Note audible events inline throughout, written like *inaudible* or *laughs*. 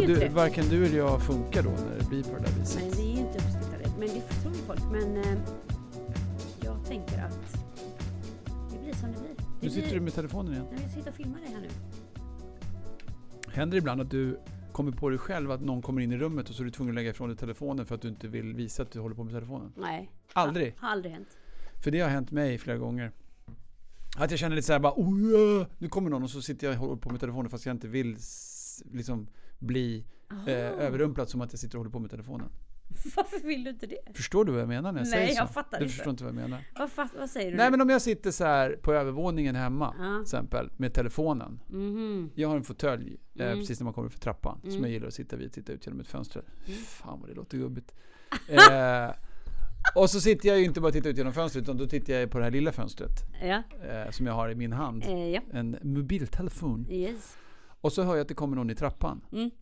ju Du, inte varken du eller jag funkar då när det blir på det där viset. Nej, vi är ju inte uppstickade. Men det tror ju folk. Men eh, jag tänker att det blir som det blir. Det Nu sitter blir... du med telefonen igen. Nej, jag sitter och filmar dig här nu. Händer det ibland att du kommer på dig själv att någon kommer in i rummet och så är du tvungen att lägga ifrån dig telefonen för att du inte vill visa att du håller på med telefonen? Nej. Aldrig. Har aldrig hänt. För det har hänt mig flera gånger. Att jag känner lite såhär bara oh, ja, nu kommer någon och så sitter jag och håller på med telefonen fast jag inte vill liksom bli eh, överrumplad som att jag sitter och håller på med telefonen. Varför vill du inte det? Förstår du vad jag menar när jag Nej, säger så? jag fattar du inte. förstår inte vad jag menar. Vad, fast, vad säger du Nej nu? men om jag sitter så här på övervåningen hemma Ja. till exempel med telefonen. Mhm. Jag har en fåtölj eh, Mm. precis när man kommer för trappan som Mm. jag gillar att sitta vid och titta ut genom ett fönster. Mm. Fan vad det låter gubbigt. *laughs* eh, och så sitter jag ju inte bara och tittar ut genom fönstret utan då tittar jag på det här lilla fönstret Ja. eh, som jag har i min hand. Eh, ja. En mobiltelefon. Yes. Och så hör jag att det kommer någon i trappan. Mm. *gasps*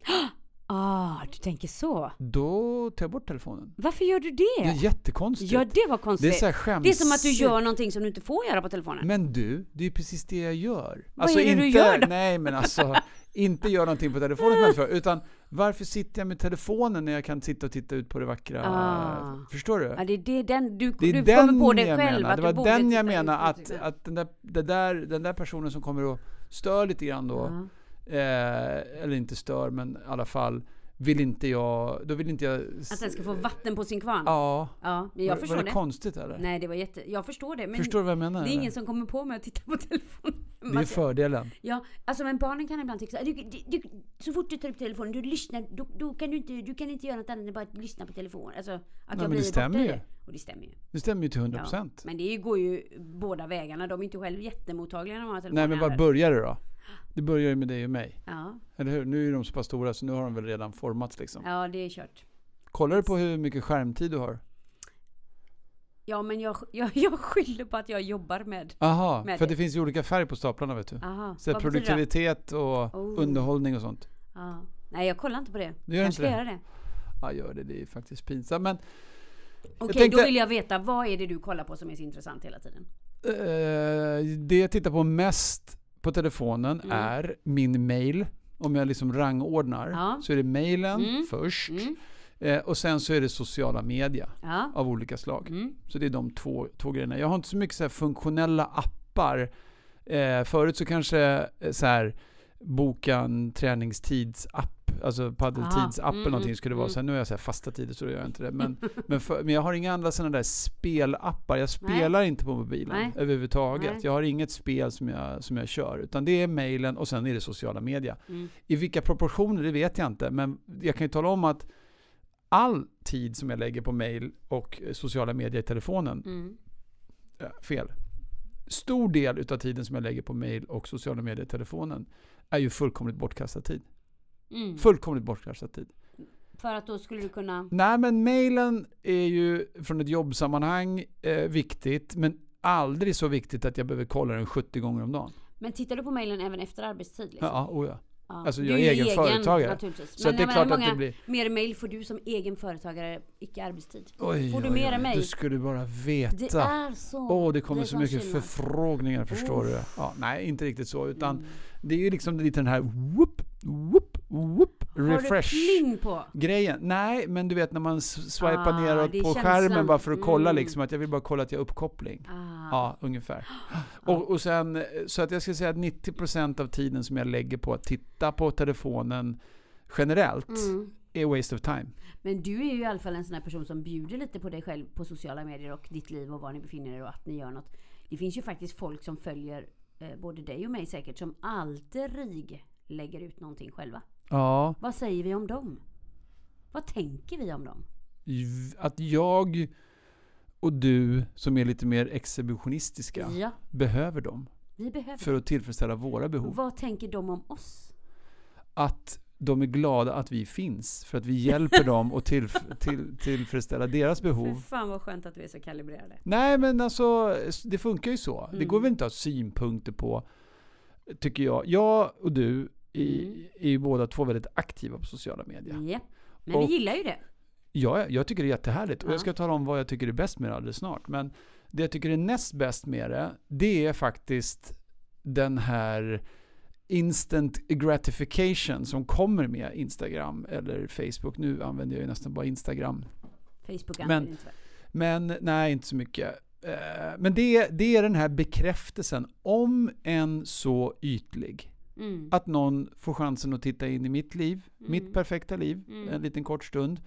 Ah, du tänker så. Då tar jag bort telefonen. Varför gör du Det är det? jättekonstigt. Ja, det var det är konstigt. så här. Det är som att du gör någonting som du inte får göra på telefonen. Men du, det är precis det jag gör. Vad är det inte, du gör då? Nej men alltså, *laughs* inte gör någonting på telefonen får, utan varför sitter jag med telefonen när jag kan sitta och titta ut på det vackra? Ah. Förstår du? Ja, det är det, den, du, Det är du den kommer på dig själv menar. att Det var den jag menar att, att den, där, det där, den där personen som kommer och stör lite grann då, Ja. Eh, eller inte stör men i alla fall, vill inte jag, då vill inte jag... Att den ska få vatten på sin kvarn. Ja. Ja, men jag var, förstår var det det. konstigt eller? Nej, det var jätte... Jag förstår det. Men Förstår du vad jag menar? det är eller? ingen som kommer på mig att titta på *laughs* telefonen. det är Man- fördelen. Ja, alltså men barnen kan ibland tycka så du, du, du, så fort du tar upp telefonen, du lyssnar, då, då kan du inte, du kan inte göra något annat än bara att lyssna på telefonen. Alltså att men jag det blir stämmer borta i ju. det. Och det stämmer ju. Det stämmer ju till 100%. Ja. procent. Men det går ju båda vägarna. De är inte själv jättemottagliga när de har telefonen Nej men var börjar det då? Det börjar ju med dig och mig. Ja, Eller hur? Nu är de så pass stora så nu har de väl redan formats liksom. ja, det är kört. Kollar du på hur mycket skärmtid du har? Ja, men jag, jag, *laughs* jag skyller på att jag jobbar med... Aha, Med för det. det finns ju olika färg på staplarna vet du. Aha, Så produktivitet och Oh. underhållning och sånt. Ja. Nej, jag kollar inte på det. Du gör jag inte det? göra det. Ja, gör det. Det är faktiskt pinsamt. Men Okej, tänkte- då vill jag veta, vad är det du kollar på som är så intressant hela tiden? eh, det jag tittar på mest på telefonen Mm. är min mail. Om jag liksom rangordnar Ja. så är det mailen Mm. först. Mm. Eh, och sen så är det sociala media Ja. av olika slag. Mm. Så det är de två, två grejerna. Jag har inte så mycket så här funktionella appar. Eh, förut så kanske eh, så här boka en träningstidsapp, alltså paddeltidsapp Ah, mm, någonting skulle det vara. mm. Så här, nu har jag så här fasta tider så då gör jag inte det. Men, *laughs* men, för, men jag har inga andra sådana där spelappar. Jag spelar inte på mobilen Nej. överhuvudtaget. Nej. Jag har inget spel som jag, som jag kör. Utan det är mailen och sen är det sociala media. Mm. I vilka proportioner det vet jag inte. Men jag kan ju tala om att all tid som jag lägger på mail och sociala medier i telefonen, Mm. fel. Stor del utav tiden som jag lägger på mail och sociala medier i telefonen är ju fullkomligt bortkastad tid. Mm. Fullkomligt bortkastad tid. För att då skulle du kunna... Nej men mailen är ju från ett jobbsammanhang eh, viktigt, men aldrig så viktigt att jag behöver kolla den 70 gånger om dagen. Men tittar du på mailen även efter arbetstid? Liksom? Ja, oh ja. Ja. Alltså, jag är ju egen företagare. Naturligtvis. Så att det är jag klart menar, att det många blir... mer mail får du som egen företagare, icke arbetstid. Oj, Får du oj, mer oj, än mig? Du skulle bara Det veta. är så. Åh, det kommer är så mycket skillnad. förfrågningar förstår Uff. du. Ja, nej, inte riktigt så. Utan Mm. det är ju liksom lite den här whoop, whoop, whoop, refresh. Har du pling på? Grejen? Nej, men du vet när man swipar Ah, neråt på känslan. skärmen bara för att kolla Mm. liksom att jag vill bara kolla att jag har uppkoppling. Ah. Ja, ungefär. Och, och sen, så att jag skulle säga att 90% av tiden som jag lägger på att titta på telefonen generellt Mm. är waste of time. Men du är ju i alla fall en sån här person som bjuder lite på dig själv på sociala medier och ditt liv och var ni befinner er och att ni gör något. Det finns ju faktiskt folk som följer eh, både dig och mig säkert som aldrig lägger ut någonting själva. Ja, Vad säger vi om dem? Vad tänker vi om dem? att jag och du som är lite mer exhibitionistiska Ja, behöver dem vi behöver för att tillfredsställa våra behov. Vad tänker de om oss? Att de är glada att vi finns för att vi hjälper *laughs* dem att till, till, tillfredsställa deras behov. fan vad skönt att vi är så kalibrerade. Nej men alltså, det funkar ju så. Det Mm. går väl inte att ha synpunkter på, tycker jag. Jag och du är, Mm. är ju båda två väldigt aktiva på sociala medier. Ja. Men Och- vi gillar ju det. Jag, jag tycker det är jättehärligt och Ja. jag ska tala om vad jag tycker är bäst med det alldeles snart. Men det jag tycker är näst bäst med det, det är faktiskt den här instant gratification som kommer med Instagram eller Facebook. Nu använder jag ju nästan bara Instagram. Facebook Men- använder inte det. Men nej, inte så mycket. Eh, Men det, det är den här bekräftelsen, om en så ytlig, Mm. att någon får chansen att titta in i mitt liv, Mm. mitt perfekta liv, Mm. en liten kort stund.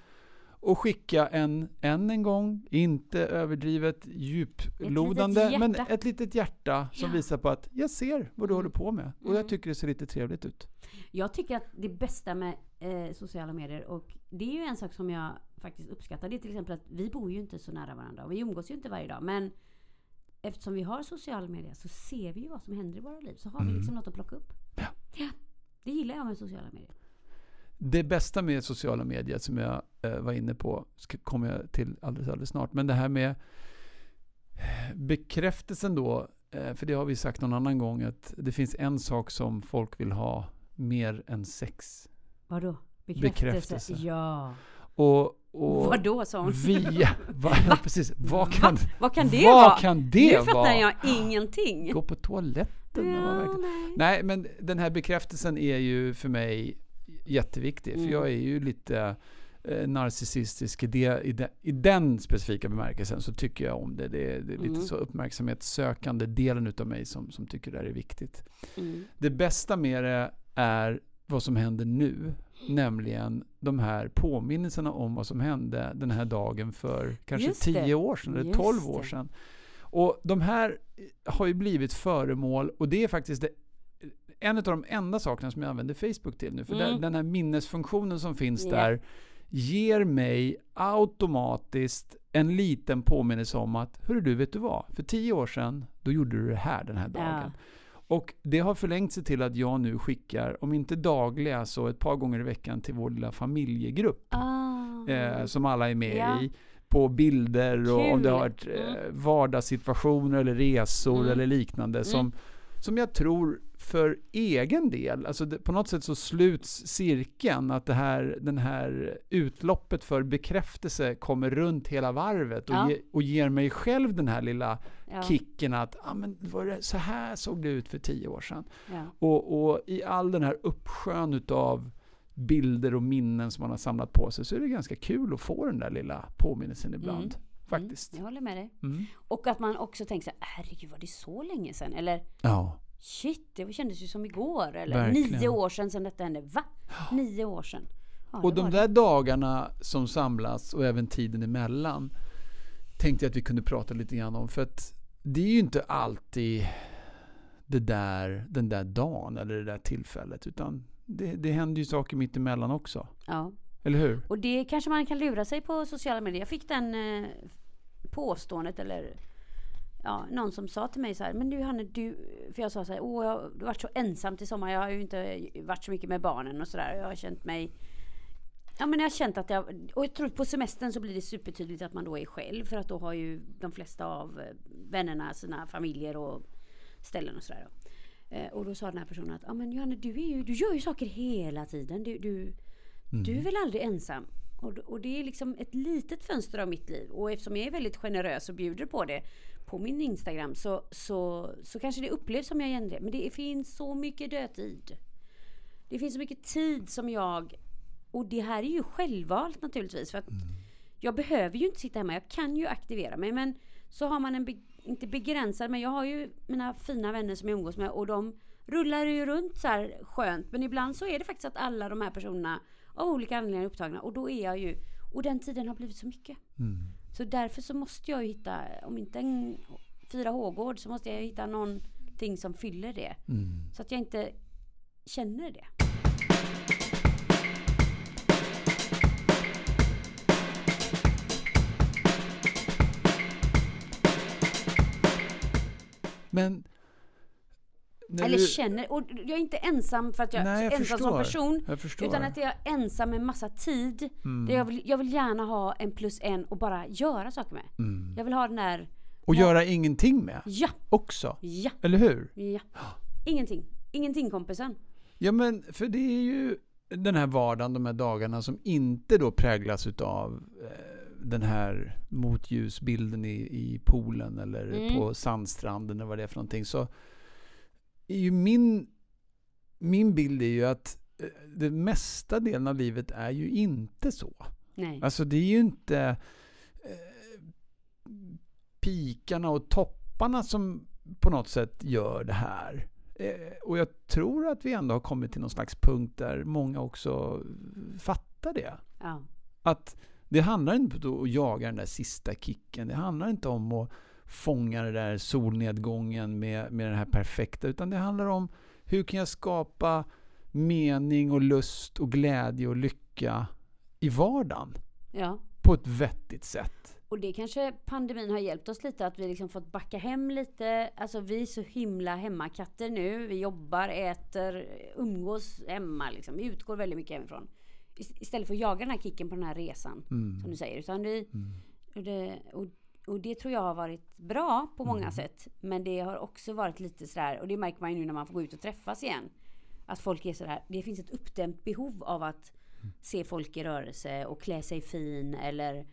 Och skicka en, än en gång, inte överdrivet djuplodande, litet men ett litet hjärta som Ja. visar på att jag ser vad du Mm. håller på med. Och Mm. jag tycker det ser lite trevligt ut. Jag tycker att det bästa med eh, sociala medier och det är ju en sak som jag faktiskt uppskattar. Det är till exempel att vi bor ju inte så nära varandra och vi umgås ju inte varje dag. Men eftersom vi har sociala medier så ser vi ju vad som händer i våra liv. Så har vi Mm. liksom något att plocka upp. Ja. Det gillar jag med sociala medier. Det bästa med sociala medier som jag eh, var inne på kommer jag till alldeles, alldeles snart. Men det här med bekräftelsen då, eh, för det har vi sagt någon annan gång, att det finns en sak som folk vill ha mer än sex. Vadå? Bekräftelse. Ja. Och, och Vadå sa hon? via, *laughs* va, ja, precis, vad kan, Vad kan det vad vara? kan det nu fattar jag ingenting. Gå på toaletten? Var Ja, verkligen- nej. Nej, men den här bekräftelsen är ju för mig jätteviktig. Mm. För jag är ju lite eh, narcissistisk i, det, i, de, i den specifika bemärkelsen så tycker jag om det. Det är, det är lite Mm. så uppmärksamhetssökande delen utav mig som, som tycker det här är viktigt. Mm. Det bästa med det är vad som händer nu. Nämligen de här påminnelserna om vad som hände den här dagen för kanske Just det. 10 år sedan eller Just 12 år det. Och de här har ju blivit föremål, och det är faktiskt det, en av de enda sakerna som jag använder Facebook till nu. För Mm. den, den här minnesfunktionen som finns Ja. där ger mig automatiskt en liten påminnelse om att, hörru du, vet du vad? För 10 år sedan, då gjorde du det här den här dagen. Och det har förlängt sig till att jag nu skickar, om inte dagliga, så ett par gånger i veckan till vår lilla familjegrupp. Ah. Eh, som alla är med Ja. i. På bilder och om det har Kul. varit eh, Mm. vardagssituationer eller resor Mm. eller liknande. Som, som jag tror för egen del, alltså det, på något sätt så sluts cirkeln. Att det här, den här utloppet för bekräftelse kommer runt hela varvet och, Ja. ge, och ger mig själv den här lilla ja. kicken att ah, men var det, så här såg det ut för tio år sedan. Ja. Och, och i all den här uppsjön utav bilder och minnen som man har samlat på sig så är det ganska kul att få den där lilla påminnelsen ibland. Faktiskt. Mm, jag håller med dig. Mm. Och att man också tänker så här, herregud var det så länge sedan? Eller Ja. shit, det kändes ju som igår. Eller Verkligen. nio år sedan sedan detta hände. Va? Nio år sedan? Ja, Och det de där dagarna som samlas och även tiden emellan tänkte jag att vi kunde prata lite grann om. För att det är ju inte alltid det där, den där dagen eller det där tillfället. Utan det, det händer ju saker mitt emellan också. Ja. Eller hur? Och det kanske man kan lura sig på sociala medier. Jag fick den eh, påståendet eller ja, någon som sa till mig så här, men du Hanne, du, för jag sa så här, åh jag har varit så ensam till sommar, jag har ju inte varit så mycket med barnen och sådär. Jag har känt mig Ja men jag har känt att jag, och jag tror på semestern så blir det supertydligt att man då är själv för att då har ju de flesta av eh, vännerna sina familjer och ställen och sådär. Eh, Och då sa den här personen att, ja men Johanna du, är ju, du gör ju saker hela tiden. Du, du, du är väl aldrig ensam? Och, och det är liksom ett litet fönster av mitt liv. Och eftersom jag är väldigt generös och bjuder på det på min Instagram så, så, så kanske det upplevs som jag igen det. Men det finns så mycket dödtid. Det finns så mycket tid som jag... Och det här är ju självvalt naturligtvis. För att Jag behöver ju inte sitta hemma. Jag kan ju aktivera mig. Men så har man en, inte begränsad, men jag har ju mina fina vänner som jag umgås med. Och de rullar ju runt så här skönt. Men ibland så är det faktiskt att alla de här personerna av olika anledningar är upptagna. Och då är jag ju... Och den tiden har blivit så mycket. Mm. Så därför så måste jag ju hitta, om inte en fyra H-gård så måste jag hitta någonting som fyller det. Mm. Så att jag inte känner det. Men... Eller du- känner, och jag är inte ensam för att jag Nej, är jag ensam förstår. som person. Utan att jag är ensam med massa tid. Mm. Jag, vill, jag vill gärna ha en plus en och bara göra saker med. Mm. Jag vill ha den där, Och göra ingenting med ja, också. ja, Eller hur? ja. Ingenting. Ingenting kompisen. Ja men för det är ju den här vardagen, de här dagarna som inte då präglas utav eh, den här motljusbilden i, i poolen eller Mm. på sandstranden eller vad det är för någonting. Så är min, min bild är ju att eh, den mesta delen av livet är ju inte så. Nej. Alltså det är ju inte eh, pikarna och topparna som på något sätt gör det här. Eh, och jag tror att vi ändå har kommit till någon slags punkt där många också fattar det. Ja. Att det handlar inte om att jaga den där sista kicken. Det handlar inte om att fånga den där solnedgången med, med den här perfekta. Utan det handlar om hur kan jag skapa mening och lust och glädje och lycka i vardagen ja. på ett vettigt sätt. Och det kanske pandemin har hjälpt oss lite att vi liksom fått backa hem lite. Alltså vi är så himla hemmakatter nu. Vi jobbar, äter, umgås hemma liksom. Vi utgår väldigt mycket hemifrån. Ist- Istället för att jaga den här kicken på den här resan. Mm. Som du säger. Utan vi, och, det, och, och det tror jag har varit bra på många Mm. sätt. Men det har också varit lite sådär. Och det märker man ju nu när man får gå ut och träffas igen. Att folk är sådär. Det finns ett uppdämt behov av att se folk i rörelse och klä sig fin. Eller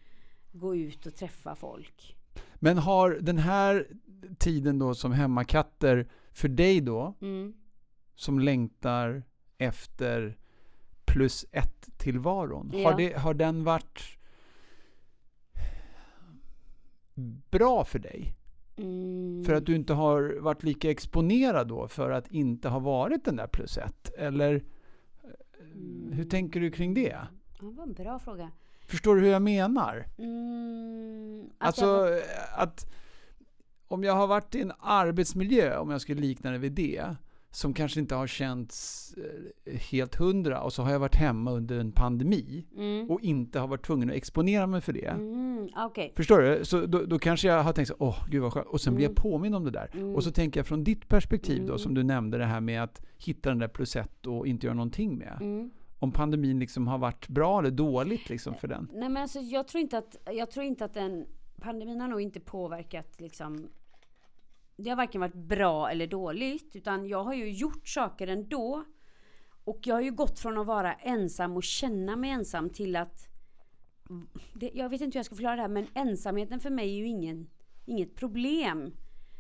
gå ut och träffa folk. Men har den här tiden då som hemmakatter för dig då, Mm. som längtar efter plus ett tillvaron, Ja. har, det, har den varit bra för dig? Mm. För att du inte har varit lika exponerad då för att inte ha varit den där plus ett? Eller eh, hur tänker du kring det? Det var en bra fråga. Förstår du hur jag menar? Mm, att Alltså jag, att om jag har varit i en arbetsmiljö, om jag skulle likna det vid det, som kanske inte har känts eh, helt hundra och så har jag varit hemma under en pandemi mm, och inte har varit tvungen att exponera mig för det. mm, Okej. Förstår du? Så då, då kanske jag har tänkt så åh gud vad skönt. Och sen blir jag Mm. påmind om det där. Mm. Och så tänker jag från ditt perspektiv då, Mm. som du nämnde det här med att hitta den där plus ett och inte göra någonting med. Mm. Om pandemin liksom har varit bra eller dåligt liksom för den. Nej men alltså jag tror inte att, jag tror inte att den, pandemin har nog inte påverkat liksom det har varken varit bra eller dåligt utan jag har ju gjort saker ändå. Och jag har ju gått från att vara ensam och känna mig ensam till att det, Jag vet inte hur jag ska förklara det här men ensamheten för mig är ju ingen, inget problem.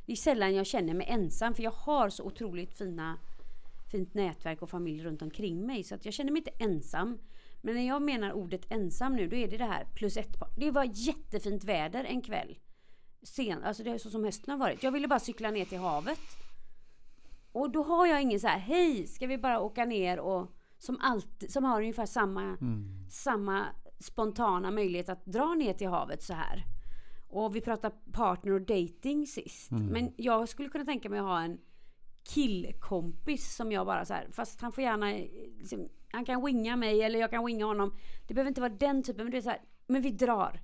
Det är sällan jag känner mig ensam för jag har så otroligt fina fint nätverk och familj runt omkring mig så att jag känner mig inte ensam. Men när jag menar ordet ensam nu då är det det här plus ett par. Det var jättefint väder en kväll. Sen, alltså det är så som hösten har varit. Jag ville bara cykla ner till havet. Och då har jag ingen så här, hej, ska vi bara åka ner och som alltid, som har ungefär samma, samma spontana möjlighet att dra ner till havet så här. Och vi pratade partner och dating sist. Men jag skulle kunna tänka mig att ha en killkompis som jag bara så här, fast han får gärna, liksom, han kan winga mig eller jag kan winga honom. Det behöver inte vara den typen, men det är så här, men vi drar.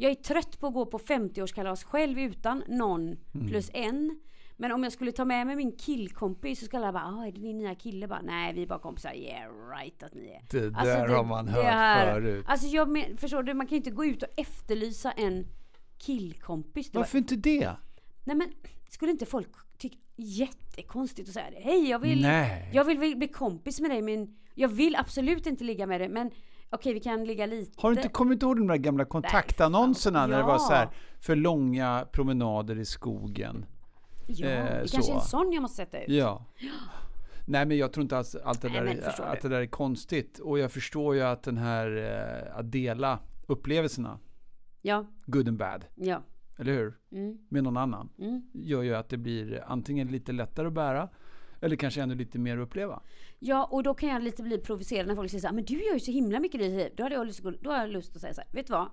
Jag är trött på att gå på 50-årskalas själv utan någon plus en. Men om jag skulle ta med mig min killkompis så skulle alla bara ah, är det din nya kille? Bara, Nej vi är bara kompisar. Yeah right att ni är. Det Alltså, där det- har man hört här- förut. Alltså jag men, förstår du, man kan ju inte gå ut och efterlysa en killkompis. Varför inte det? Nej men skulle inte folk tycka jättekonstigt att säga det? Hej jag vill, Nej. jag vill bli bli kompis med dig men jag vill absolut inte ligga med dig men okej vi kan ligga lite. Har du inte kommit ihåg de där gamla kontaktannonserna när det var Ja. så här för långa promenader i skogen? Ja, eh, det kanske är en så. sån jag måste sätta ut. Ja. Nej men jag tror inte alls allt det, Nej, där, förstår att det där är konstigt. Och jag förstår ju att den här, eh, att dela upplevelserna, Ja, good and bad, ja. eller hur? Mm, Med någon annan. mm. Gör ju att det blir antingen lite lättare att bära, eller kanske ännu lite mer att uppleva. Ja, och då kan jag lite bli provocerad när folk säger så här, men du gör ju så himla mycket i ditt liv. Då, hade jag lust, då har jag lust att säga så här, vet du vad?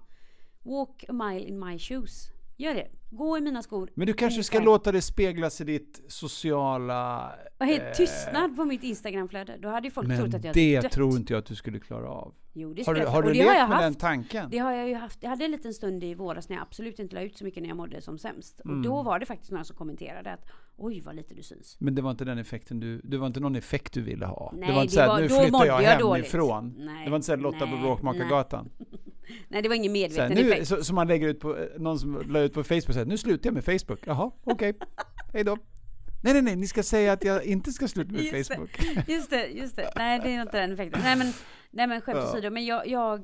Walk a mile in my shoes. Gör det. Gå i mina skor. Men du kanske ska låta det speglas i ditt sociala... Och helt eh, tystnad på mitt Instagramflöde. Då hade ju folk trott att jag det dött. tror inte jag att du skulle klara av. Jo, det Har du, har du jag med den haft. tanken? Det har jag ju haft. Jag hade en liten stund i våras när jag absolut inte la ut så mycket när jag mådde som sämst. Mm. Och då var det faktiskt några som kommenterade att oj vad lite du syns. Men det var inte den effekten du, det var inte någon effekt du ville ha? Nej, det var inte det så här, nu flyttar jag, jag hemifrån. Nej, det var inte så här Lotta nej, på Bråkmakargatan. *laughs* Nej det var ingen Så här, medveten nu, effekt. så, som man lägger ut på, någon som la ut på Facebook, här, nu slutar jag med Facebook. Jaha, okej. *laughs* Hej då. Nej, nej, nej, ni ska säga att jag inte ska sluta med Just det. Facebook. *laughs* Just det, just det. Nej det är inte den effekten. Nej men, nej, men skämt Ja. åsido. Men jag, jag,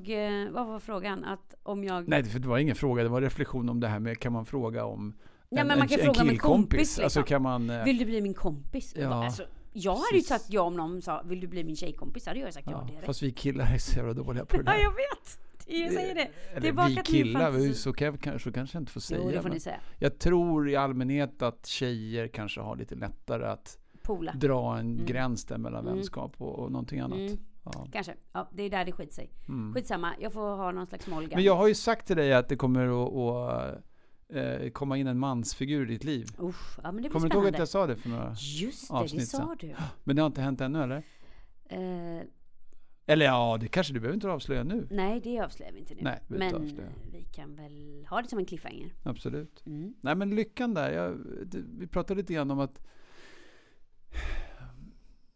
eh, vad var frågan? Att om jag... Nej, det var ingen fråga, det var en reflektion om det här med, kan man fråga om Ja, men man kan fråga om en kompis, liksom. Alltså kan man... eh, Vill du bli min kompis? Ja, alltså, jag hade ju sagt ja om någon sa Vill du bli min tjejkompis? hade jag sagt ja, ja, direkt. fast vi killar är så jävla dåliga på det *laughs* Ja, där. jag vet! Jag säger det. Eller Tillbaka vi till killar, vi- fantasi. så, kan så kanske jag inte får säga. Jo, det får ni säga. jag tror i allmänhet att tjejer kanske har lite lättare att Pola. dra en Mm. gräns där mellan Mm. vänskap och, och någonting annat. Mm, Ja. kanske. Ja, det är där det skiter sig. Mm. Skitsamma, jag får ha någon slags målgång. Men jag har ju sagt till dig att det kommer att, att eh, komma in en mansfigur i ditt liv. Usch, ja, men det blir Kommer du ihåg att jag sa det för några... Just det, det avsnitt sa sen? du. *gasps* Men det har inte hänt ännu eller? Eh, Eller ja, det kanske du behöver inte avslöja nu. nej, det avslöjar vi inte nu. Nej, vi men avslöja. vi kan väl ha det som en cliffhanger. Absolut. Mm. Nej men lyckan där, jag, det, vi pratade lite grann om att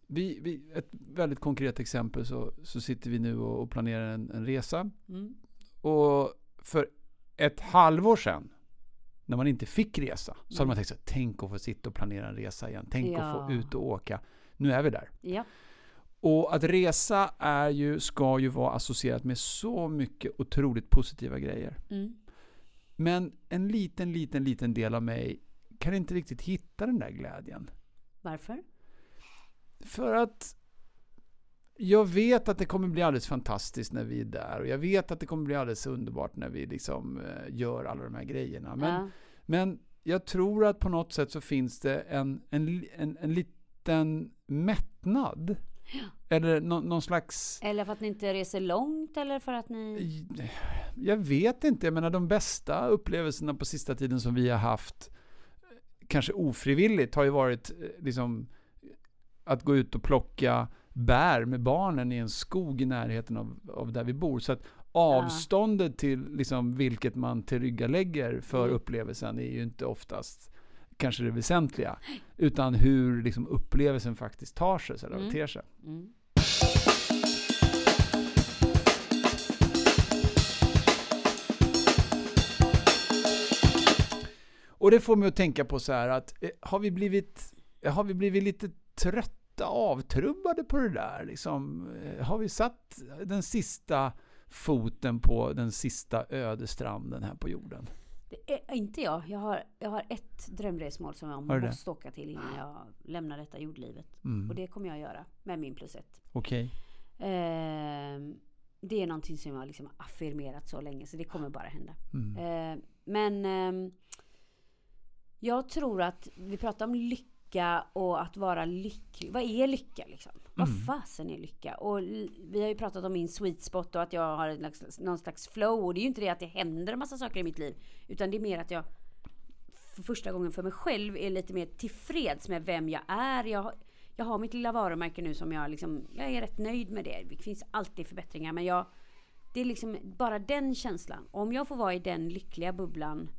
vi, vi, ett väldigt konkret exempel så, så sitter vi nu och, och planerar en, en resa. Mm. Och för ett halvår sedan, när man inte fick resa, så hade Nej. man tänkt så här, tänk att få sitta och planera en resa igen. Tänk att Ja. få ut och åka. Nu är vi där. Ja. Och att resa är ju, ska ju vara associerat med så mycket otroligt positiva grejer. Mm. Men en liten, liten, liten del av mig kan inte riktigt hitta den där glädjen. Varför? För att jag vet att det kommer bli alldeles fantastiskt när vi är där. Och jag vet att det kommer bli alldeles underbart när vi liksom eh, gör alla de här grejerna. Men, ja. men jag tror att på något sätt så finns det en, en, en, en liten mättnad. Eller nå, någon slags... Eller för att ni inte reser långt eller för att ni... Jag vet inte. Jag menar de bästa upplevelserna på sista tiden som vi har haft, kanske ofrivilligt, har ju varit eh, liksom att gå ut och plocka bär med barnen i en skog i närheten av, av där vi bor. Så att avståndet till liksom vilket man tillryggalägger för Mm. upplevelsen är ju inte oftast kanske det väsentliga. Utan hur liksom upplevelsen faktiskt tar sig, eller Mm. ter sig. Mm. Och det får mig att tänka på så här att eh, har vi blivit, har vi blivit lite trötta, avtrubbade på det där? Liksom, eh, har vi satt den sista foten på den sista öde stranden här på jorden? Det är inte jag. Jag har, jag har ett drömresmål som jag Har du det? måste åka till innan jag lämnar detta jordlivet. Mm. Och det kommer jag göra med min plus ett. Okej. Ehm, det är någonting som jag har liksom affirmerat så länge så det kommer bara hända. Mm. Ehm, men ehm, jag tror att vi pratar om lycka och att vara lycklig. Vad är lycka liksom? Vad Mm. fasen är lycka? Och vi har ju pratat om min sweet spot och att jag har någon slags flow. Och det är ju inte det att det händer en massa saker i mitt liv. Utan det är mer att jag för första gången för mig själv är lite mer tillfreds med vem jag är. Jag, har- jag har mitt lilla varumärke nu som jag liksom, jag är rätt nöjd med det. Det finns alltid förbättringar men jag, det är liksom bara den känslan. Om jag får vara i den lyckliga bubblan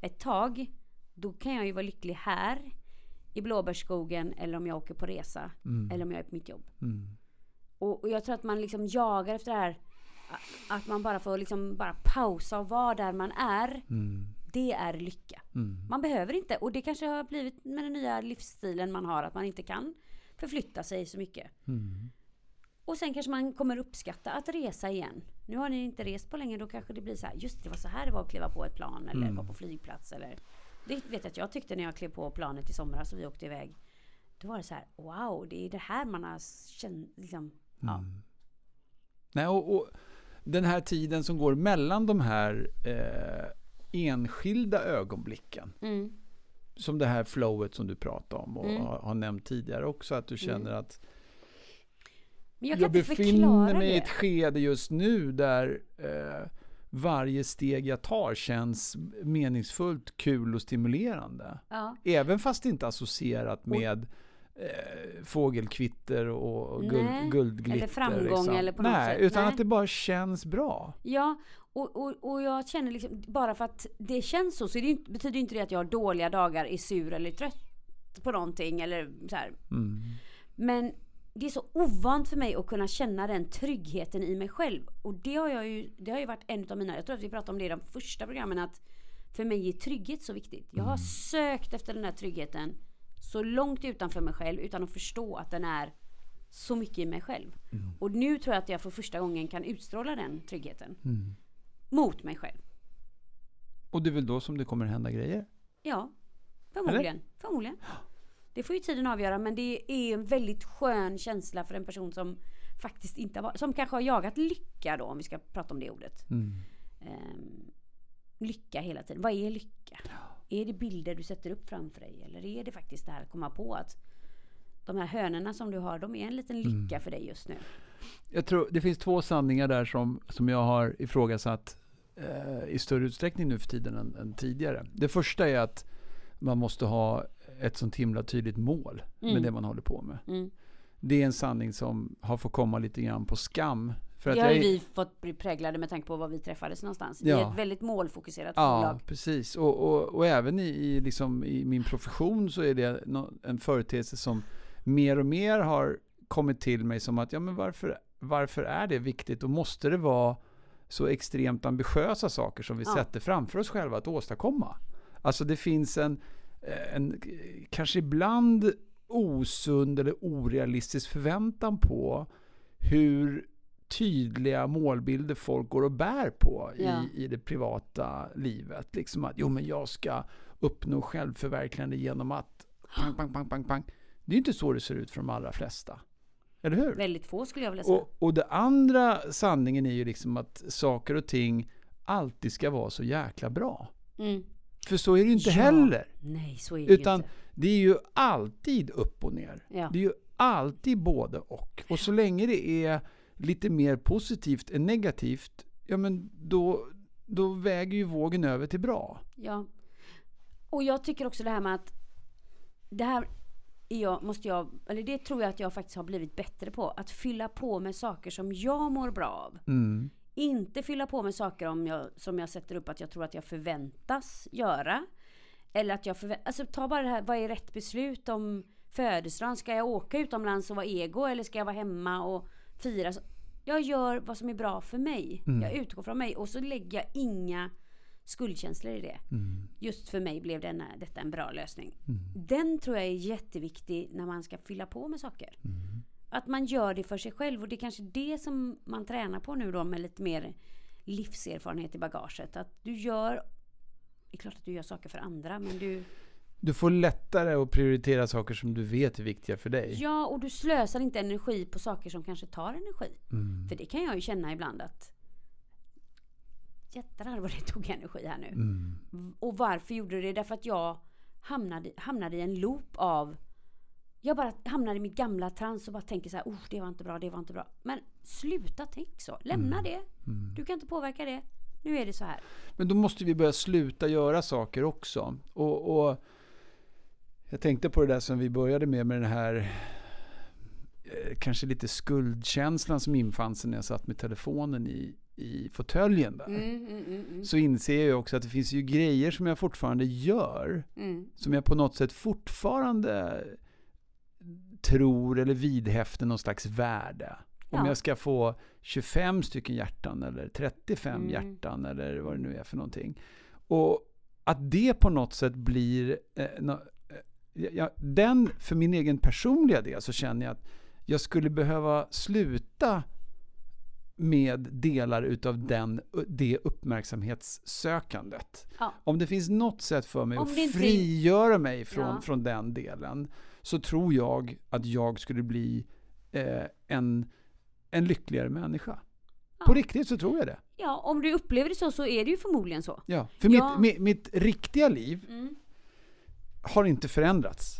ett tag, då kan jag ju vara lycklig här i blåbärsskogen eller om jag åker på resa Mm. eller om jag är på mitt jobb. Mm. Och, och jag tror att man liksom jagar efter det här att man bara får liksom bara pausa och vara där man är. Mm. Det är lycka. Mm. Man behöver inte, och det kanske har blivit med den nya livsstilen man har, att man inte kan förflytta sig så mycket. Mm. Och sen kanske man kommer uppskatta att resa igen. Nu har ni inte rest på länge, då kanske det blir så här, just det var så här det var att kliva på ett plan eller Mm. vara på flygplats eller Det vet jag att jag tyckte när jag klev på planet i somras och vi åkte iväg. Då var det så här, wow, det är det här man har känt, liksom, ja. Mm. Nej, och, och den här tiden som går mellan de här eh, enskilda ögonblicken. Mm. Som det här flowet som du pratade om och Mm. har, har nämnt tidigare också. Att du känner att Men jag jag, befinner mig i det. ett skede just nu där eh, varje steg jag tar känns meningsfullt, kul och stimulerande. Ja. Även fast det inte är associerat med eh, fågelkvitter och Nej, guld, guldglitter. eller framgång liksom. eller på något Nej, sätt. utan Nej. att det bara känns bra. Ja, och, och, och jag känner liksom, bara för att det känns så, så det betyder inte det att jag har dåliga dagar, är sur eller trött på någonting eller så här. Mm. Men det är så ovant för mig att kunna känna den tryggheten i mig själv. Och det har jag ju, det har ju varit en av mina, jag tror att vi pratade om det i de första programmen, att för mig är trygghet så viktigt. Jag har sökt efter den här tryggheten så långt utanför mig själv utan att förstå att den är så mycket i mig själv. Och nu tror jag att jag för första gången kan utstråla den tryggheten. Mm. Mot mig själv. Och det är väl då som det kommer hända grejer? Ja, förmodligen. förmodligen. Det får ju tiden avgöra men det är en väldigt skön känsla för en person som faktiskt inte har som kanske har jagat lycka då om vi ska prata om det ordet. Mm. Ehm, lycka hela tiden. Vad är lycka? Är det bilder du sätter upp framför dig eller är det faktiskt det här att komma på att de här hönorna som du har, de är en liten lycka för dig just nu. Jag tror det finns två sanningar där som, som jag har ifrågasatt eh, i större utsträckning nu för tiden än, än tidigare. Det första är att man måste ha ett sånt himla tydligt mål Mm. med det man håller på med. Mm. Det är en sanning som har fått komma lite grann på skam. För att Det har ju är- vi fått bli präglade med tanke på var vi träffades någonstans. Ja. är ett väldigt målfokuserat Ja, bolag. precis. Och, och, och även i, i, liksom, i min profession så är det en företeelse som mer och mer har kommit till mig som att, ja men varför, varför är det viktigt och måste det vara så extremt ambitiösa saker som vi Ja. sätter framför oss själva att åstadkomma? Alltså det finns en, en kanske ibland osund eller orealistisk förväntan på hur tydliga målbilder folk går och bär på Ja. i, i det privata livet. Liksom att, jo men jag ska uppnå självförverkligande genom att pang, pang, pang, pang, pang. Det är ju inte så det ser ut för de allra flesta. Eller hur? Väldigt få skulle jag vilja säga. Och, och det andra sanningen är ju liksom att saker och ting alltid ska vara så jäkla bra. Mm. För så är det inte Ja. heller. Nej, så är det Utan inte. det är ju alltid upp och ner. Ja. Det är ju alltid både och. Och så länge det är lite mer positivt än negativt, ja men då, då väger ju vågen över till bra. Ja. Och jag tycker också det här med att det här är jag, måste jag, eller det tror jag att jag faktiskt har blivit bättre på. Att fylla på med saker som jag mår bra av. Mm. Inte fylla på med saker om jag, som jag sätter upp att jag tror att jag förväntas göra. Eller att jag förväntas... Alltså ta bara det här, vad är rätt beslut om födelsedagen? Ska jag åka utomlands och vara ego eller ska jag vara hemma och fira? Jag gör vad som är bra för mig. Mm. Jag utgår från mig och så lägger jag inga skuldkänslor i det. Mm. Just för mig blev denna, detta en bra lösning. Mm. Den tror jag är jätteviktig när man ska fylla på med saker. Mm. Att man gör det för sig själv och det är kanske det som man tränar på nu då med lite mer livserfarenhet i bagaget. Att du gör, det är klart att du gör saker för andra men du, Du får lättare att prioritera saker som du vet är viktiga för dig. ja och du slösar inte energi på saker som kanske tar energi. Mm. För det kan jag ju känna ibland att jättrar vad det tog energi här nu. Mm. Och varför gjorde det? Därför att jag hamnade, hamnade i en loop av jag bara hamnade i mitt gamla trans och bara tänker så här, oh, det var inte bra, det var inte bra. Men sluta tänk så. Lämna det. Mm. Du kan inte påverka det. Nu är det så här. Men då måste vi börja sluta göra saker också. Och, och jag tänkte på det där som vi började med, med den här eh, kanske lite skuldkänslan som infann sig när jag satt med telefonen i, i fåtöljen där. Mm, mm, mm, mm. Så inser jag ju också att det finns ju grejer som jag fortfarande gör, Mm. som jag på något sätt fortfarande tror eller vidhäfter någon slags värde. Om Ja. jag ska få 25 stycken hjärtan eller 35 Mm. hjärtan eller vad det nu är för någonting. Och att det på något sätt blir... Eh, nå, eh, ja, den, för min egen personliga del så känner jag att jag skulle behöva sluta med delar utav den, det uppmärksamhetssökandet. Ja. Om det finns något sätt för mig Om att frigöra mig från, Ja. från den delen så tror jag att jag skulle bli eh, en, en lyckligare människa. Ja. På riktigt så tror jag det. ja, om du upplever det så så är det ju förmodligen så. Ja, för Ja. Mitt, mitt, mitt riktiga liv Mm. har inte förändrats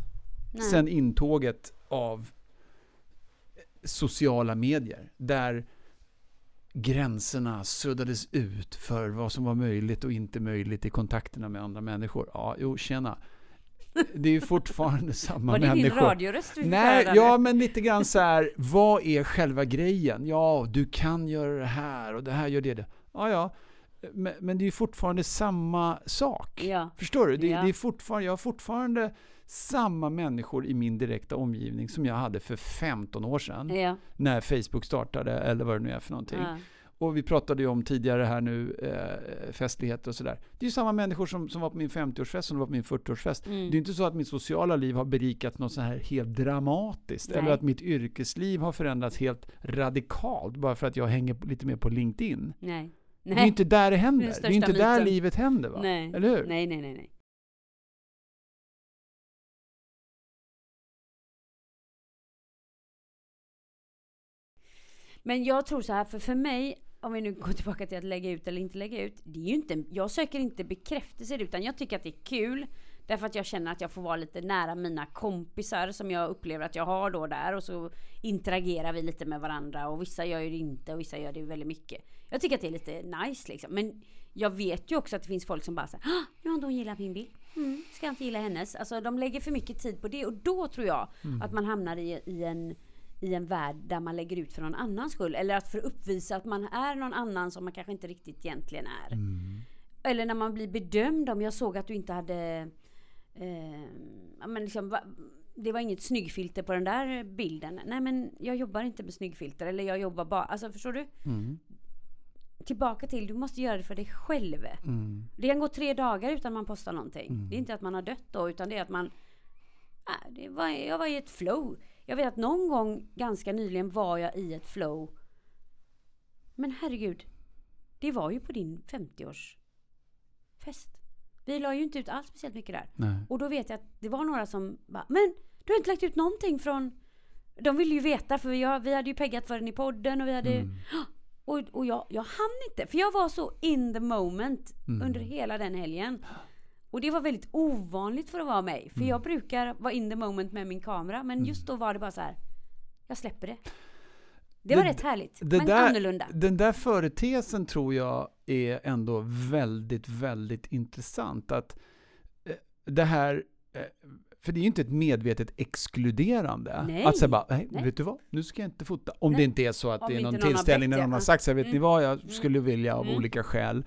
Nej. sen intåget av sociala medier. Där gränserna suddades ut för vad som var möjligt och inte möjligt i kontakterna med andra människor. Ja, jo, tjena. Det är ju fortfarande *laughs* samma Var det din människor. radioröst du Nej, ja men lite grann så här, vad är själva grejen? Ja, du kan göra det här och det här gör det. det. Ja, ja, men, men det är ju fortfarande samma sak. Ja. Förstår du? Det, Ja. det är fortfarande, jag har fortfarande samma människor i min direkta omgivning som jag hade för 15 år sedan. Ja. När Facebook startade eller vad det nu är för någonting. Ja. Och vi pratade ju om tidigare här nu, eh, festligheter och sådär. Det är ju samma människor som, som var på min 50-årsfest som var på min 40-årsfest. Mm. Det är ju inte så att mitt sociala liv har berikat något så här helt dramatiskt. Nej. Eller att mitt yrkesliv har förändrats helt radikalt bara för att jag hänger lite mer på LinkedIn. Nej. Det är ju inte där det händer. Det är ju inte största där myten. livet händer va? Nej. Eller hur? Nej, nej, nej, nej. Men jag tror så här, för för mig, om vi nu går tillbaka till att lägga ut eller inte lägga ut. Det är ju inte, jag söker inte bekräftelse utan jag tycker att det är kul. Därför att jag känner att jag får vara lite nära mina kompisar som jag upplever att jag har då där och så interagerar vi lite med varandra och vissa gör ju det inte och vissa gör det väldigt mycket. Jag tycker att det är lite nice liksom. Men jag vet ju också att det finns folk som bara säger nu har inte hon gillat min bild. Mm, ska jag inte gilla hennes? Alltså de lägger för mycket tid på det och då tror jag att man hamnar i, i en i en värld där man lägger ut för någon annans skull. Eller att för att uppvisa att man är någon annan som man kanske inte riktigt egentligen är. Mm. Eller när man blir bedömd om jag såg att du inte hade eh, men liksom, va, det var inget snyggfilter på den där bilden. Nej men jag jobbar inte med snyggfilter. Eller jag jobbar bara, alltså förstår du? Mm. Tillbaka till, du måste göra det för dig själv. Mm. Det kan gå tre dagar utan man postar någonting. Det är inte att man har dött då, utan det är att man... Äh, det var, jag var i ett flow. Jag vet att någon gång ganska nyligen var jag i ett flow. Men herregud, det var ju på din 50-årsfest. Vi la ju inte ut alls speciellt mycket där. Nej. Och då vet jag att det var några som bara, men du har inte lagt ut någonting från... De ville ju veta för vi, vi hade ju peggat för den i podden och vi hade... Mm. *gasps* Och, och jag, jag hann inte, för jag var så in the moment Mm. under hela den helgen. Och det var väldigt ovanligt för att vara mig. För Mm. jag brukar vara in the moment med min kamera. Men just då var det bara så här. Jag släpper det. Det var Det- rätt härligt. det men där- annorlunda. Den där företeelsen tror jag är ändå väldigt, väldigt intressant. Att eh, det här, eh, för det är ju inte ett medvetet exkluderande. Nej. Att säga bara, nej, Nej. vet du vad, nu ska jag inte fota. Om Nej. det inte är så att Om det är någon tillställning där någon har sagt så här, vet ni Mm. vad, jag Mm. skulle vilja av Mm. olika skäl.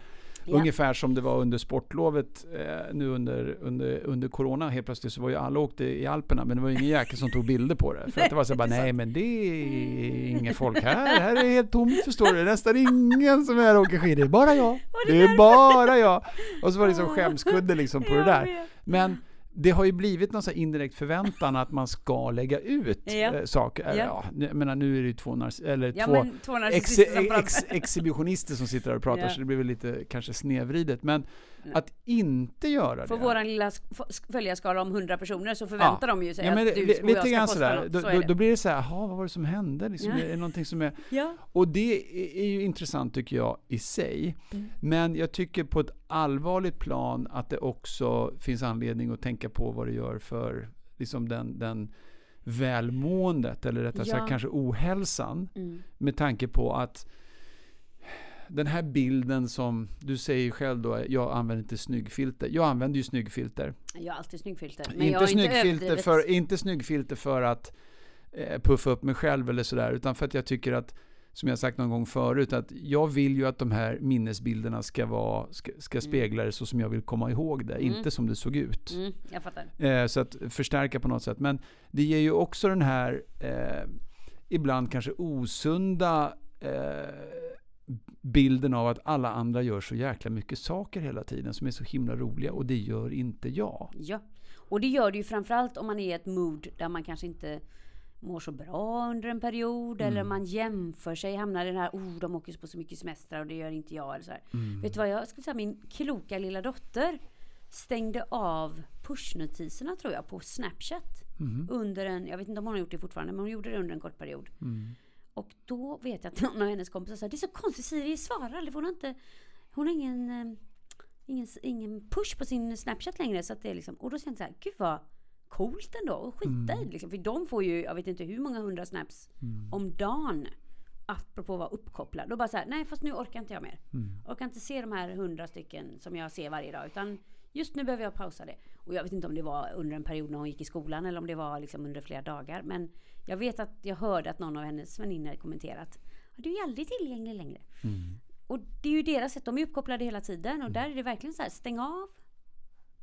Ja. Ungefär som det var under sportlovet eh, nu under, under, under corona. Helt plötsligt så var ju alla åkte i Alperna men det var ju ingen jäkel som tog bilder på det. För att det var så bara, det *laughs* är nej men det är inget folk här. Här är helt tomt förstår du. Nästan ingen som är här och åker skidor. Det är bara jag. Det är bara jag. Och så var det liksom skämskudde liksom på det där. Men det har ju blivit någon här indirekt förväntan att man ska lägga ut Ja. eh, saker. Ja. Ja. menar, nu är det ju två, eller Ja två två ex, ex, exhibitionister som sitter där och pratar så det blir väl lite kanske snedvridet. Men. Att inte göra På det. våran lilla sk- f- följarskala om 100 personer så förväntar de ju sig Ja, men att du och jag ska posta något. Då, Så då, då blir det så här, jaha vad var det som hände? Liksom, Ja. Är det någonting som är... *laughs* Ja. Och det är är ju intressant tycker jag i sig. Mm. Men jag tycker på ett allvarligt plan att det också finns anledning att tänka på vad det gör för liksom den, den välmåendet eller rättare Ja. sagt kanske ohälsan. Mm. Med tanke på att den här bilden som du säger själv då, jag använder inte snyggfilter. Jag använder ju snyggfilter. Jag har alltid snyggfilter. Men jag Inte inte snyggfilter, överdrivet. för, inte snyggfilter för att eh, puffa upp mig själv eller sådär, utan för att jag tycker att, som jag sagt någon gång förut, att jag vill ju att de här minnesbilderna ska, vara, ska, ska spegla det så som jag vill komma ihåg det, Mm. inte som det såg ut. Mm, jag fattar. Eh, så att förstärka på något sätt. Men det ger ju också den här eh, ibland kanske osunda eh, bilden av att alla andra gör så jäkla mycket saker hela tiden som är så himla roliga och det gör inte jag. Ja. Och det gör det ju framförallt om man är i ett mood där man kanske inte mår så bra under en period. Eller Mm. man jämför sig, hamnar i den här, oh de åker på så mycket semestrar och det gör inte jag. Eller så. Mm. Vet du vad, jag skulle säga min kloka lilla dotter stängde av pushnotiserna tror jag på Snapchat. Mhm. Under en, jag vet inte om hon har gjort det fortfarande, men hon gjorde det under en kort period. Mm. Och då vet jag att någon av hennes kompisar sa det är så konstigt Siri svarar aldrig hon har inte Hon har ingen, eh, ingen, ingen push på sin Snapchat längre så att det är liksom Och då kände jag så här, gud vad coolt ändå och skita i det liksom. För de får ju, jag vet inte hur många hundra snaps Mm. om dagen Apropå att vara uppkopplad. Då bara så här, nej fast nu orkar inte jag mer. Mm. Orkar inte se de här hundra stycken som jag ser varje dag. Utan just nu behöver jag pausa det. Och jag vet inte om det var under en period när hon gick i skolan eller om det var liksom under flera dagar. Men jag vet att jag hörde att någon av hennes väninnor kommenterat. Du är aldrig tillgänglig längre. Mm. Och det är ju deras sätt. De är uppkopplade hela tiden. Och där är det verkligen så här, stäng av,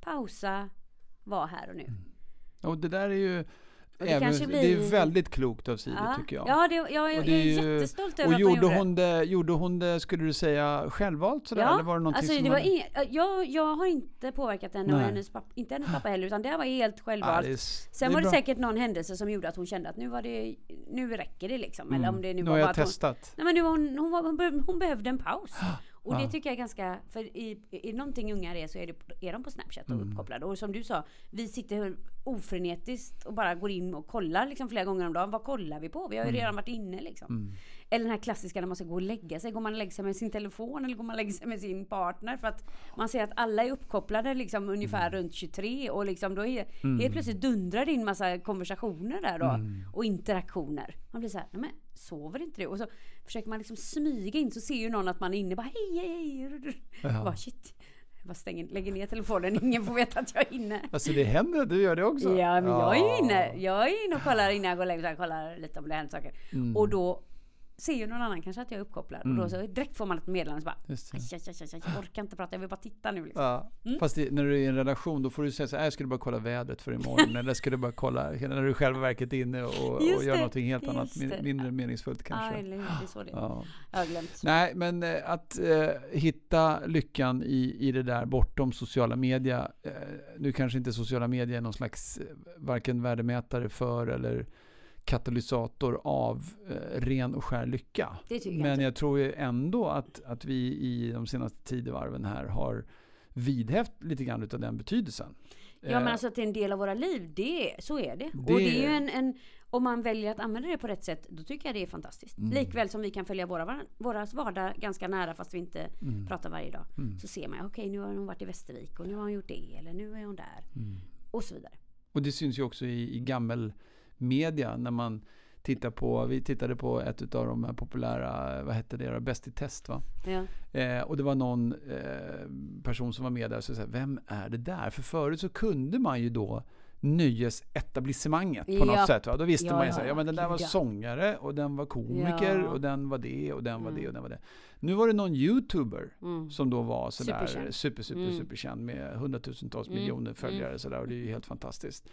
pausa, var här och nu. Och det där är ju det även, kanske det är blir- väldigt klokt av Siri Ja, tycker jag. ja det, jag, är- Och det jag är är ju- jättestolt över och att gjorde hon gjorde hon, det, gjorde hon det, skulle du säga, självvalt sådär? Ja, eller var det någonting alltså som det var hade- inget, jag, jag har inte påverkat henne och Nej. hennes pappa, inte hennes pappa heller utan det var helt Ja, självvalt. det är Sen är var det bra. säkert någon händelse som gjorde att hon kände att nu var det, nu räcker det liksom. Eller om det nu nu var har jag hon, testat. Nej men nu var hon, hon, var, hon, be- hon behövde en paus. *gasps* Och det Ja. tycker jag är ganska, för i, det någonting ungar är så är, det, är de på Snapchat Mm. och uppkopplade. Och som du sa, vi sitter ofrenetiskt och bara går in och kollar liksom flera gånger om dagen. Vad kollar vi på? Vi har ju Mm. redan varit inne liksom. Eller den här klassiska när man ska gå och lägga sig. Går man och lägger sig med sin telefon eller går man och lägger sig med sin partner? För att man ser att alla är uppkopplade liksom ungefär Mm. runt 23 och liksom då är, helt plötsligt dundrar det in massa konversationer där då. Mm. Och interaktioner. Man blir så här, nej men sover inte du? Och så försöker man liksom smyga in så ser ju någon att man är inne bara hej hej hej. Ja. Bara shit. Jag bara stänger, lägger ner telefonen, ingen får veta att jag är inne. Alltså det händer att du gör det också? Ja men jag är ju Ja. inne. Jag är inne och kollar innan jag går och lägger mig. Kollar lite om det händer saker. Mm. Och då ser ju någon annan kanske att jag är uppkopplad. Och då så direkt får man ett meddelande så bara aj, aj, aj, aj, jag orkar inte prata, jag vill bara titta nu liksom. Ja. Mm. Fast det, när du är i en relation då får du säga så här, jag skulle bara kolla vädret för imorgon. *laughs* eller jag skulle bara kolla, när du själva verket är inne och, och gör det, någonting helt annat, det. mindre meningsfullt Ja, kanske. eller hur? Det är så det. Ja. Jag har glömt. Nej, men eh, att eh, hitta lyckan i, i det där bortom sociala media. Eh, nu kanske inte sociala medier är någon slags varken värdemätare för eller katalysator av eh, ren och skär lycka. Jag Men jag tror ju ändå att, att vi i de senaste tidevarven här har vidhäft lite grann utav den betydelsen. Ja men Eh, alltså att det är en del av våra liv, det, så är det. Det- Och det är ju en, en, om man väljer att använda det på rätt sätt, då tycker jag det är fantastiskt. Mm. Likväl som vi kan följa våra, våras vardag ganska nära fast vi inte Mm. pratar varje dag. Så ser man, okej nu har hon varit i Västervik och nu har hon gjort det, eller nu är hon där. Mm. Och så vidare. Och det syns ju också i, i gammelmedia när man tittar på, vi tittade på ett av de här populära, vad hette det? Bäst i test va? Ja. Eh, och det var någon eh, person som var med där och sa, vem är det där? För förut så kunde man ju då nöjesetablissemanget på Ja. något sätt. Va? Då visste Ja, man ju ja, så här, ja men den där var sångare och den var komiker Ja. och den var det och den var det Mm. och den var det. Nu var det någon youtuber Mm. som då var sådär Superkänd. super, super, Mm. superkänd med hundratusentals Mm. miljoner följare Mm. sådär och det är ju helt fantastiskt.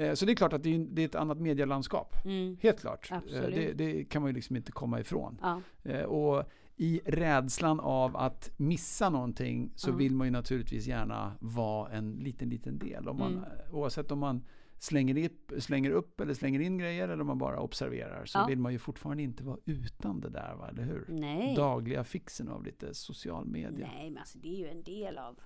Eh, Så det är klart att det är, ett annat medielandskap. Mm. Helt klart. Eh. Det, det kan man ju liksom inte komma ifrån. Ja. Eh, Och i rädslan av att missa någonting så Ja. vill man ju naturligtvis gärna vara en liten, liten del. Om man, Mm. Oavsett om man slänger upp, slänger upp eller slänger in grejer eller om man bara observerar så Ja. vill man ju fortfarande inte vara utan det där, va? eller hur? Nej. Dagliga fixen av lite social media. Nej men alltså det är ju en del av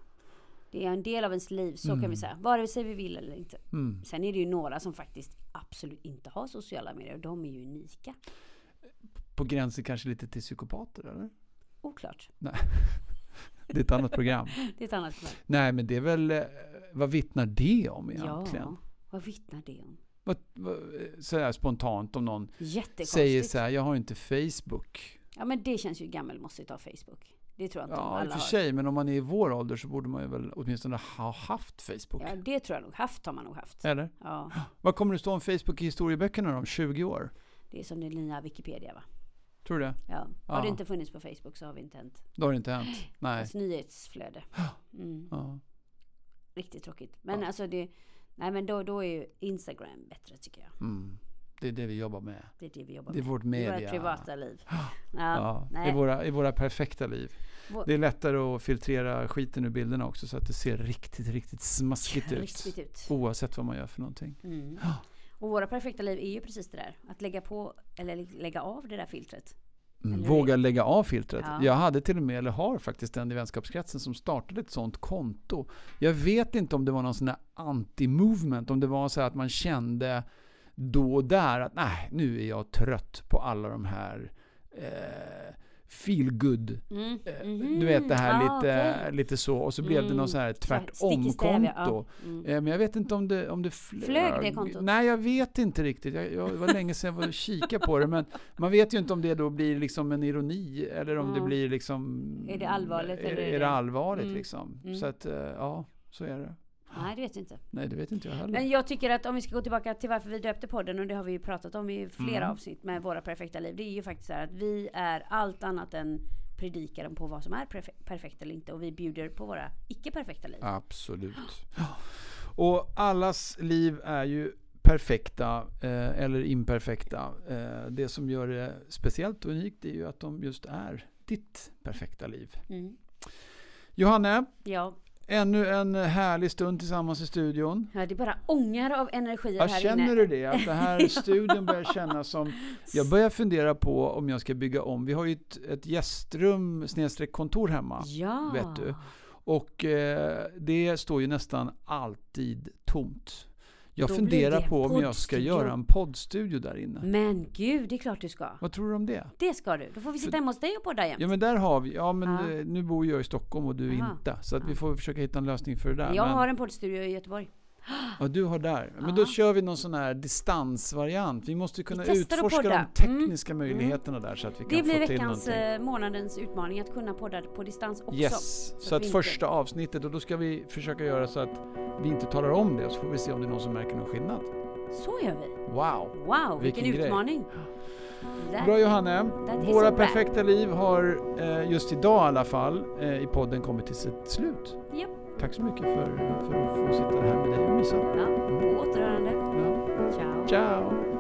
det är en del av ens liv, så kan Mm. vi säga. Vare sig vi vill eller inte. Mm. Sen är det ju några som faktiskt absolut inte har sociala medier och de är ju unika. På gränsen kanske lite till psykopater, eller? Oklart. *laughs* Det är ett annat program. *laughs* Det är ett annat problem. Nej, men det är väl, eh, vad vittnar det om egentligen? Ja, vad vittnar det om? Vad, vad, så här spontant om någon säger så här, jag har inte Facebook. Ja men det känns ju gammelmossigt av Facebook. Det tror jag inte Ja, i och alla för har. sig, men om man är i vår ålder så borde man ju väl åtminstone ha haft Facebook. Ja det tror jag nog. Haft har man nog haft. Eller? Ja, *gasps* Vad kommer det stå om Facebook i historieböckerna om 20 år? det är som det nya Wikipedia va? Tror du det? Ja. Har Ja. det inte funnits på Facebook så har vi inte hänt. Då har det inte hänt. *gasps* Nej. Alltså nyhetsflöde. *gasps* Mm. Ja. Riktigt tråkigt. Men Ja. alltså det... Nej men då, då är ju Instagram bättre tycker jag. Mm. Det är det vi jobbar med. Det är det vi jobbar Det är med. vårt media. vårt privata liv. Ja, Ja, i, nej. våra, I våra perfekta liv. Vår- Det är lättare att filtrera skiten ur bilderna också så att det ser riktigt, riktigt smaskigt ut. Riktigt ut. Oavsett vad man gör för någonting. Mm. Och våra perfekta liv är ju precis det där. Att lägga på, eller lägga av det där filtret. Mm, Eller våga lägga av filtret. Ja. Jag hade till och med, eller har faktiskt en i vänskapskretsen som startade ett sånt konto. Jag vet inte om det var någon sån här anti-movement, om det var så här att man kände då och där att nej, nu är jag trött på alla de här eh, feel good Mm. Mhm. Du vet det här Ah, lite, okej. lite så. Och så blev det Mm. någon så här stäv, ja. tvärtom-konto. Mm. Eh, Men jag vet inte om det, om det flög. Flög det kontot? Nej, jag vet inte riktigt. Jag, jag, det var länge sedan jag var och kikade på det. Men man vet ju inte om det då blir liksom en ironi eller om det blir liksom... Är det allvarligt Är, eller är är det det- allvarligt Mm. liksom? Mm. Så att, eh, ja, så är det. Nej, det vet jag inte. Nej, det vet inte jag heller. Men jag tycker att om vi ska gå tillbaka till varför vi döpte podden, och det har vi ju pratat om i flera Mm. avsnitt med våra perfekta liv. Det är ju faktiskt så här att vi är allt annat än predikaren på vad som är perfe- perfekt eller inte. Och vi bjuder på våra icke-perfekta liv. Absolut. Och allas liv är ju perfekta eh, eller imperfekta. Eh, det som gör det speciellt och unikt är ju att de just är ditt perfekta liv. Mm. Johanne, Ja, ännu en härlig stund tillsammans i studion. Ja, det bara ångar av energier Ja, här känner inne. du det? Att det här *laughs* studion börjar kännas som... Jag börjar fundera på om jag ska bygga om. Vi har ju ett, ett gästrum snedstreck kontor hemma. Ja. vet du. Och eh, det står ju nästan alltid tomt. Jag Då funderar på om jag ska göra en poddstudio där inne. Men gud, det är klart du ska. Vad tror du om det? Det ska du. Då får vi sitta hemma hos dig och podda jämt. Ja men där har vi, ja men Ja. eh, nu bor jag i Stockholm och du Aha. inte. Så att vi får försöka hitta en lösning för det där. jag men, har en poddstudio i Göteborg. *gasps* Ja, du har där. Men Ja. då kör vi någon sån här distansvariant. Vi måste kunna att utforska de podda. tekniska Mm. möjligheterna där så att vi Det kan blir få till veckans, någonting. eh, månadens utmaning att kunna podda på distans också. Yes, så att att vi inte- första avsnittet och då ska vi försöka göra så att vi inte talar om det så får vi se om det är någon som märker någon skillnad. Så gör vi. Wow! Wow, vilken, Vilken utmaning. That- Bra Johanne! Våra perfekta liv har eh, just idag i alla fall eh, i podden kommit till sitt slut. Japp. Tack så mycket för, för att få sitta här med dig och mysa. Ja, på återhörande. Ja. Ciao. Ciao!